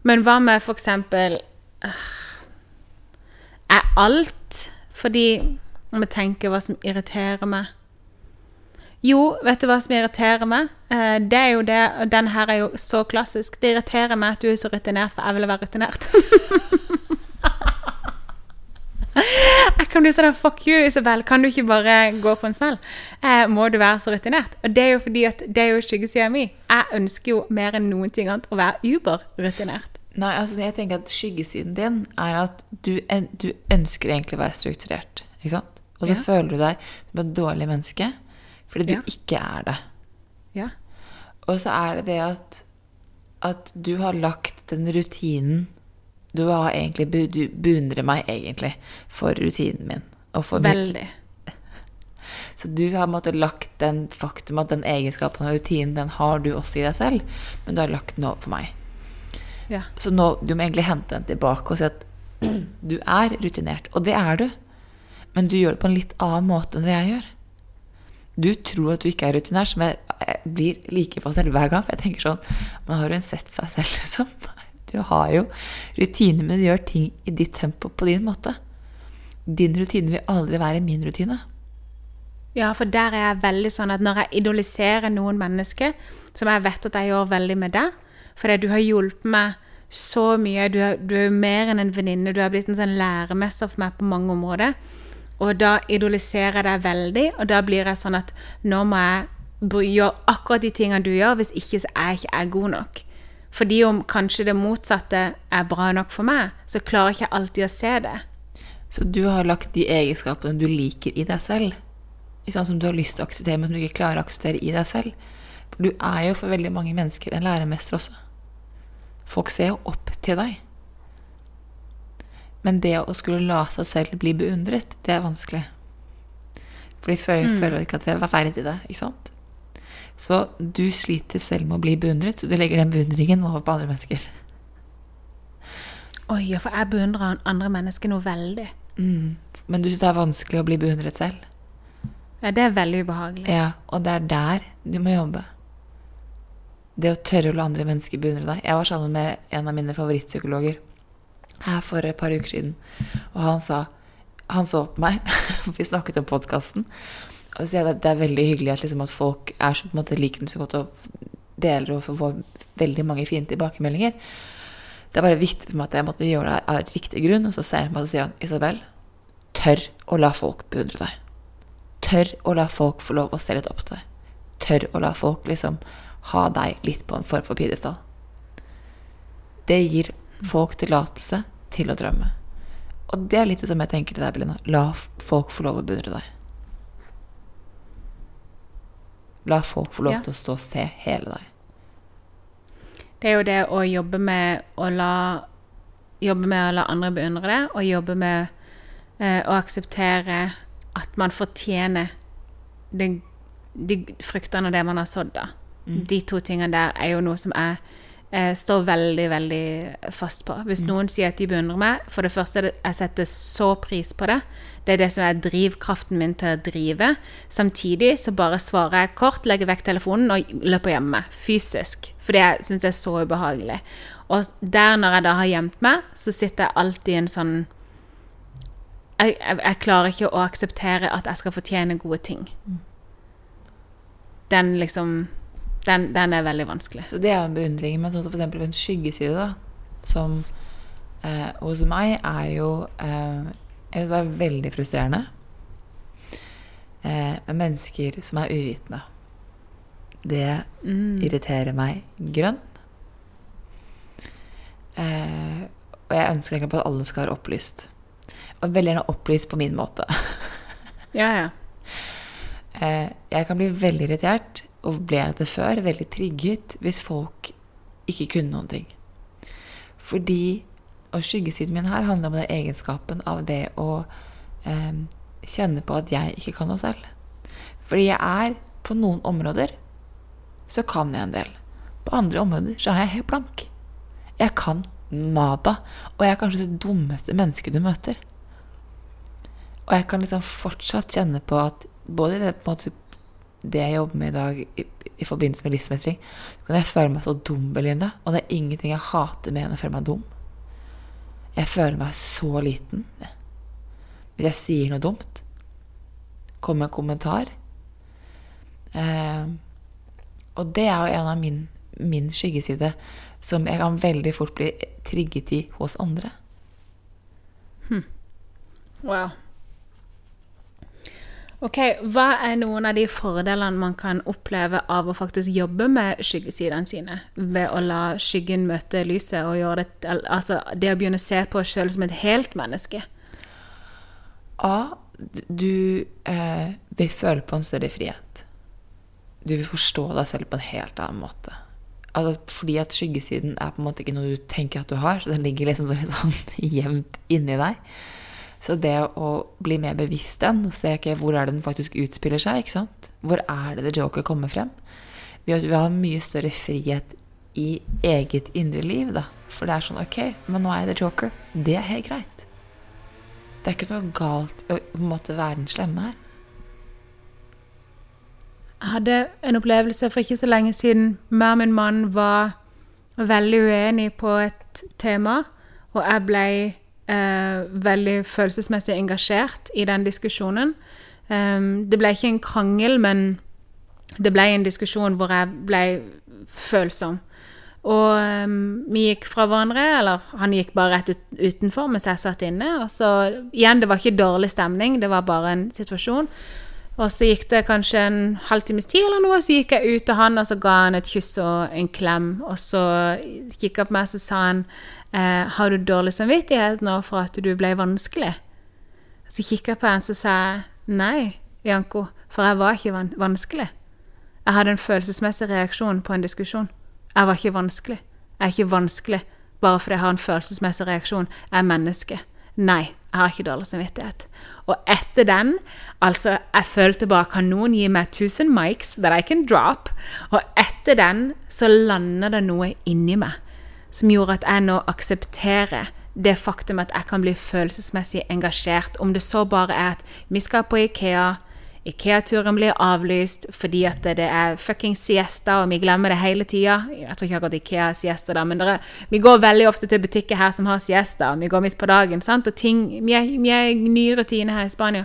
Men hva med øh, Er alt fordi Om jeg tenker hva som irriterer meg Jo, vet du hva som irriterer meg? Eh, det er jo det, og den her er jo så klassisk. Det irriterer meg at du er så rutinert, for jeg ville være rutinert. jeg kan bli sånn Fuck you, Isabel. Kan du ikke bare gå på en smell? Eh, må du være så rutinert? Og det er jo fordi at det er jo skyggesida mi. Jeg ønsker jo mer enn noen ting annet å være uber-rutinert. Nei, altså jeg tenker at skyggesiden din er at du, du ønsker egentlig å være strukturert. Ikke sant? Og så Ja. føler du deg som et dårlig menneske fordi du Ja. ikke er det. Ja. Og så er det det at, at du har lagt den rutinen Du har egentlig Du beundrer meg egentlig for rutinen min. For Veldig. Så du har på lagt den faktum at den egenskapen og rutinen, den har du også i deg selv, men du har lagt den over på meg. Ja. Så nå, du må egentlig hente den tilbake og si at du er rutinert. Og det er du. Men du gjør det på en litt annen måte enn det jeg gjør. Du tror at du ikke er rutinert, som jeg, jeg blir like fascinert hver gang. For jeg tenker sånn Men har hun sett seg selv, liksom? Du har jo rutiner, men du gjør ting i ditt tempo på din måte. Din rutine vil aldri være min rutine. Ja, for der er jeg veldig sånn at når jeg idoliserer noen mennesker, som jeg vet at jeg gjør veldig med deg, fordi du har hjulpet meg så mye, du er, du er mer enn en venninne, du har blitt en sånn læremester for meg på mange områder, og da idoliserer jeg deg veldig, og da blir jeg sånn at nå må jeg gjøre akkurat de tingene du gjør, hvis ikke så er jeg ikke jeg god nok. Fordi om kanskje det motsatte er bra nok for meg, så klarer jeg ikke alltid å se det. Så du har lagt de egenskapene du liker i deg selv, sånn som du har lyst til å akseptere, men som du ikke klarer å akseptere i deg selv. For du er jo for veldig mange mennesker en læremester også. Folk ser jo opp til deg. Men det å skulle la seg selv bli beundret, det er vanskelig. For de føler, føler ikke at vi er verdig det, ikke sant? Så du sliter selv med å bli beundret, så du legger den beundringen over på andre mennesker. Oi, ja, for jeg beundrer andre mennesker noe veldig. Men du synes det er vanskelig å bli beundret selv. Ja, det er veldig ubehagelig. Ja, og det er der du må jobbe. Det å tørre å la andre mennesker beundre deg. Jeg var sammen med en av mine favorittpsykologer her for et par uker siden, og han sa Han så på meg, vi snakket om podkasten, og så sier jeg at det er veldig hyggelig at, liksom, at folk er så, på en måte, liker den så godt og deler og får veldig mange fine tilbakemeldinger. Det er bare viktig for meg at jeg måtte gjøre det av riktig grunn. Og så ser han på meg og sier han, Isabel, tør å la folk beundre deg. Tør å la folk få lov å se litt opp til deg. Tør å la folk liksom ha deg litt på en form for pidestall. Det gir folk tillatelse til å drømme. Og det er litt det som jeg tenker til deg, Belinda. La folk få lov å beundre deg. La folk få lov Ja. til å stå og se hele deg. Det er jo det å jobbe med å la Jobbe med å la andre beundre det, og jobbe med eh, å akseptere at man fortjener de, de fruktene av det man har sådd. da. De to tingene der er jo noe som jeg eh, står veldig, veldig fast på. Hvis noen sier at de beundrer meg, for det første det, jeg setter så pris på det. Det er det som er drivkraften min til å drive. Samtidig så bare svarer jeg kort, legger vekk telefonen og løper hjem med. Fysisk. Fordi jeg syns det er så ubehagelig. Og der, når jeg da har gjemt meg, så sitter jeg alltid i en sånn jeg, jeg, jeg klarer ikke å akseptere at jeg skal fortjene gode ting. Den liksom den, den er veldig vanskelig. Så det er en beundring. Men sånn som eksempel en skyggeside, da, som eh, hos meg er jo eh, Jeg syns det er veldig frustrerende eh, med mennesker som er uvitende. Det irriterer meg grønn. Eh, og jeg ønsker egentlig på at alle skal være opplyst. Og veldig gjerne opplyst på min måte. Ja, ja. Eh, jeg kan bli veldig irritert, og ble det før, veldig trigget, hvis folk ikke kunne noen ting. Fordi, og skyggesiden min her handler om den egenskapen av det å eh, kjenne på at jeg ikke kan noe selv. Fordi jeg er på noen områder så kan jeg en del. På andre områder så er jeg helt blank. Jeg kan nada. Og jeg er kanskje det dummeste mennesket du møter. Og jeg kan liksom fortsatt kjenne på at både i det, på en måte, det jeg jobber med i dag i, i forbindelse med livsmestring, så kan jeg føle meg så dum, Belinda. Og det er ingenting jeg hater mer enn å føle meg dum. Jeg føler meg så liten. Hvis jeg sier noe dumt, kommer en kommentar eh, Og det er jo en av min, min skyggeside som jeg kan veldig fort bli trigget i hos andre. Wow. Ok, Hva er noen av de fordelene man kan oppleve av å faktisk jobbe med skyggesidene sine? Ved å la skyggen møte lyset og gjøre det Altså det å begynne å se på oss sjøl som et helt menneske. A. Du eh, vil føle på en større frihet. Du vil forstå deg selv på en helt annen måte. Altså, fordi at skyggesiden er på en måte ikke noe du tenker at du har, så den ligger liksom så sånn jevnt inni deg. Så det å bli mer bevisst den, og se okay, hvor er det den faktisk utspiller seg, ikke sant? Hvor er det The Joker kommer frem? Vi har, vi har mye større frihet i eget indre liv, da. For det er sånn, ok, men nå er jeg The Joker. Det er helt greit. Det er ikke noe galt å på en være den slemme her. Jeg hadde en opplevelse for ikke så lenge siden. Meg og min mann var veldig uenige på et tema, og jeg ble eh, veldig følelsesmessig engasjert i den diskusjonen. Em, det ble ikke en krangel, men det ble en diskusjon hvor jeg ble følsom. Og um, vi gikk fra hverandre, eller han gikk bare rett ut, utenfor mens jeg satt inne. Og så igjen, det var ikke dårlig stemning, det var bare en situasjon. Og så gikk det kanskje en halvtimes tid eller noe, så gikk jeg ut til han, og så ga han et kyss og en klem. Og så gikk han på meg, og så sa han eh, Har du dårlig samvittighet nå for at du ble vanskelig? Så kikka jeg på en som sa nei, Janko, for jeg var ikke van vanskelig. Jeg hadde en følelsesmessig reaksjon på en diskusjon. Jeg var ikke vanskelig. Jeg er ikke vanskelig bare fordi jeg har en følelsesmessig reaksjon. Jeg er menneske. Nei, jeg har ikke dårlig samvittighet. Og etter den, altså, jeg følte bare Kan noen gi meg 1000 mics that I can drop? Og etter den så lander det noe inni meg som gjorde at jeg nå aksepterer det faktum at jeg kan bli følelsesmessig engasjert, om det så bare er at vi skal på Ikea, Ikea-turen blir avlyst fordi at det er fucking siesta, og vi glemmer det hele tida. Jeg tror ikke Ikea har siesta, da, men dere, vi går veldig ofte til butikker her som har siesta. Vi går midt på dagen, sant? og ting Vi er, vi er i ny rutine her i Spania.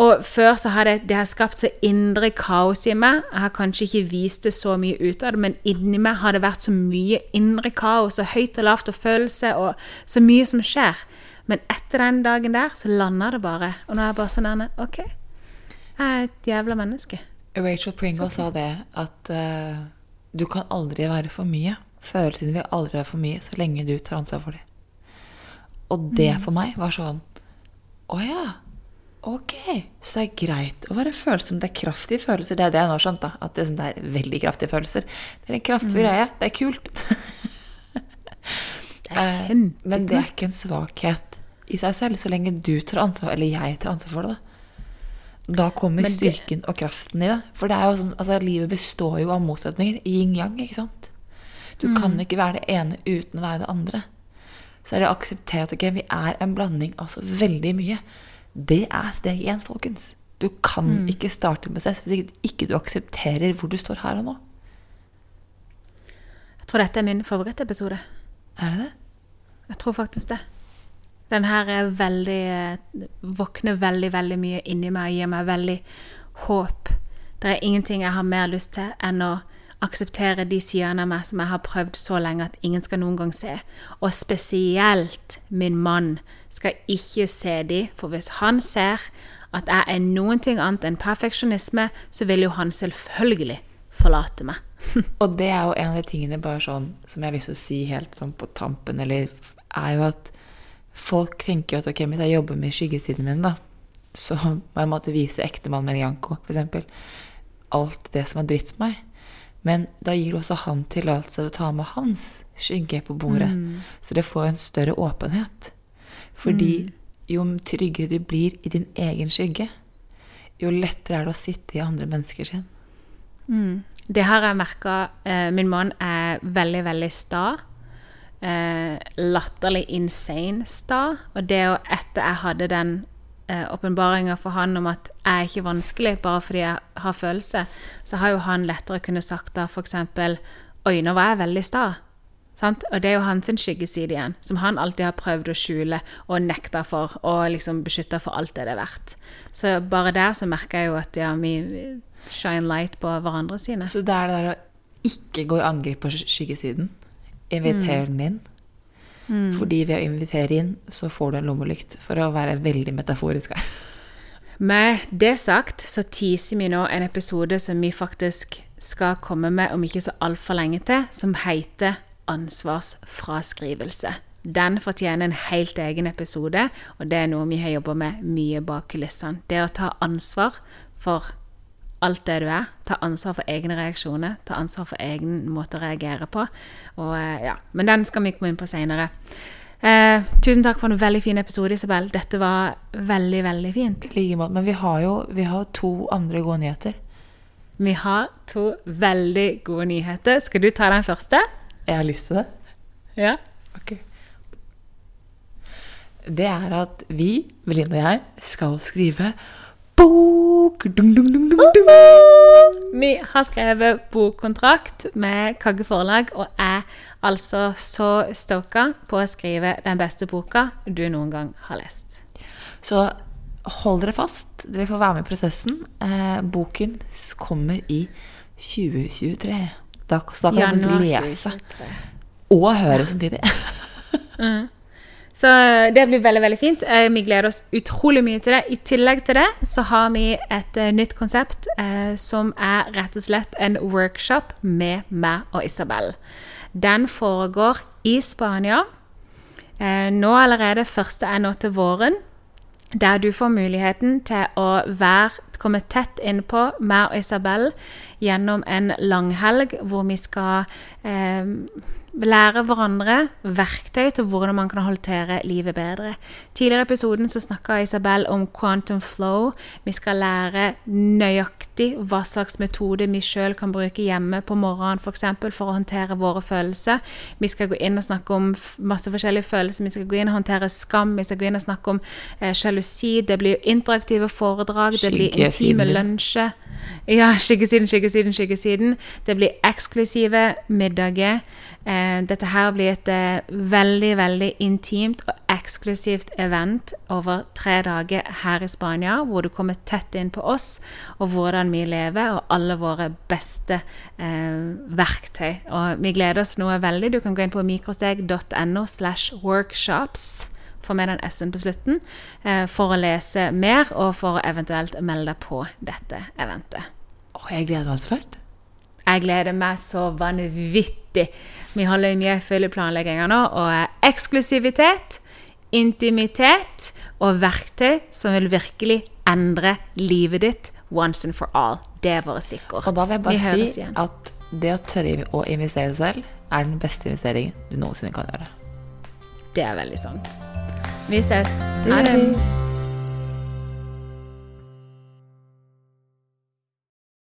Og før så har det, det har skapt så indre kaos i meg. Jeg har kanskje ikke vist det så mye ut av det, men inni meg har det vært så mye indre kaos og høyt og lavt og følelse og så mye som skjer. Men etter den dagen der så landa det bare. Og nå er jeg bare sånn Anne, OK, jeg er et jævla menneske. Rachel Pringle sa det at uh, du kan aldri være for mye. Følelsene vil aldri være for mye så lenge du tar ansvar for dem. Og det for meg var sånn Å ja. Ok, så det er greit å være følsom. Det er kraftige følelser. Det er det jeg nå har skjønt. da, At det, som det er veldig kraftige følelser. Det er en kraftfull greie. Det er kult. Det er Eh, kjempekult. Men det er ikke en svakhet i seg selv, så lenge du tar ansvar, eller jeg tar ansvar for det. Da, da kommer det- styrken og kraften i det. For det er jo sånn, altså livet består jo av motsetninger. Yin-yang, ikke sant? Du Mm. kan ikke være det ene uten å være det andre. Så er det å akseptere at vi er en blanding av så veldig mye. Det er steg én, folkens. Du kan Mm. ikke starte en prosess hvis ikke, ikke du aksepterer hvor du står her og nå. Jeg tror dette er min favorittepisode. Er det det? Jeg tror faktisk det. Den her er veldig Våkner veldig, veldig mye inni meg og gir meg veldig håp. Det er ingenting jeg har mer lyst til enn å akseptere de sidene av meg som jeg har prøvd så lenge at ingen skal noen gang se. Og spesielt min mann skal ikke se de, for hvis han ser at jeg er noen ting annet enn perfeksjonisme, så vil jo han selvfølgelig forlate meg. Og det er jo en av de tingene bare sånn, som jeg har lyst til å si helt sånn på tampen, eller er jo at folk tenker jo at ok, hvis jeg jobber med skyggesiden min, da, så må jeg måtte vise ektemannen med Janko, f.eks. alt det som har dritt meg. Men da gir også han tillatelse til å ta med hans skygge på bordet. Så det får en større åpenhet. Fordi jo tryggere du blir i din egen skygge, jo lettere er det å sitte i andre mennesker sin. Det har jeg merka. Eh, min mann er veldig, veldig sta. Eh, latterlig insane sta. Og det å etter jeg hadde den eh, for han om at jeg er ikke vanskelig bare fordi jeg har følelser, så har jo han lettere kunne sagt da f.eks.: Oi, nå var jeg veldig sta. Sant? Og det er jo hans skyggeside igjen, som han alltid har prøvd å skjule og nekta for, og liksom beskytta for alt det det er verdt. Så bare der så merker jeg jo at ja, vi shine light på hverandre sine. Så det er det der å ikke gå i angrep på skyggesiden. Inviter den inn. Fordi ved å invitere inn, så får du en lommelykt, for å være veldig metaforisk her. Med det sagt så teaser vi nå en episode som vi faktisk skal komme med om ikke så altfor lenge til, som heter Ansvarsfraskrivelse. Den fortjener en helt egen episode, og det er noe vi har jobba med mye bak kulissene. Det å ta ansvar for alt det du er. Ta ansvar for egne reaksjoner. Ta ansvar for egen måte å reagere på. Og, eh, ja. Men den skal vi komme inn på seinere. Eh, tusen takk for en veldig fin episode, Isabel. Dette var veldig, veldig fint. I like måte. Men vi har jo vi har to andre gode nyheter. Vi har to veldig gode nyheter. Skal du ta den første? Jeg har lyst til det. Ja. Ok. Det er at vi, Veline og jeg, skal skrive bok! Dum, dum, dum. Vi har skrevet bokkontrakt med Kagge Forlag og er altså så stoka på å skrive den beste boka du noen gang har lest. Så hold dere fast. Dere får være med i prosessen. Eh, boken kommer i 2023. Da, så da kan dere lese 2023. og høre samtidig. Så det blir veldig veldig fint. Eh, Vi gleder oss utrolig mye til det. I tillegg til det så har vi et eh, nytt konsept eh, som er rett og slett en workshop med meg og Isabel. Den foregår i Spania. Eh, nå allerede første er nå til våren. Der du får muligheten til å være, komme tett innpå meg og Isabel gjennom en langhelg hvor vi skal eh, lære hverandre verktøy til hvordan man kan håndtere livet bedre. Tidligere i episoden så snakka Isabel om quantum flow. Vi skal lære nøyaktig hva slags metode vi sjøl kan bruke hjemme på morgenen. For, eksempel, for å håndtere våre følelser. Vi skal gå inn og snakke om masse forskjellige følelser. Vi skal gå inn og håndtere skam. Vi skal gå inn og snakke om eh. Det blir interaktive foredrag. Det Din. Ja, skyggesiden, skyggesiden, skyggesiden. Det blir eksklusive middager. Eh, dette her blir et eh, veldig, veldig intimt og eksklusivt event over tre dager her i Spania, hvor du kommer tett inn på oss og hvordan vi lever, og alle våre beste eh, verktøy. Og vi gleder oss noe veldig. Du kan gå inn på mikrosteg.no slash workshops få med den S-en på slutten, eh, for å lese mer, og for å eventuelt melde deg på dette eventet. Åh, jeg gleder meg så fælt. Jeg gleder meg så vanvittig. Vi holder mye full planlegginger nå, og eh, eksklusivitet, intimitet og verktøy som vil virkelig endre livet ditt once and for all. Det er våre stikkord. Og da vil jeg bare vi si at det å tørre å investere seg selv er den beste investeringen du noensinne kan gjøre. Det er veldig sant. Vi ses. Ha det.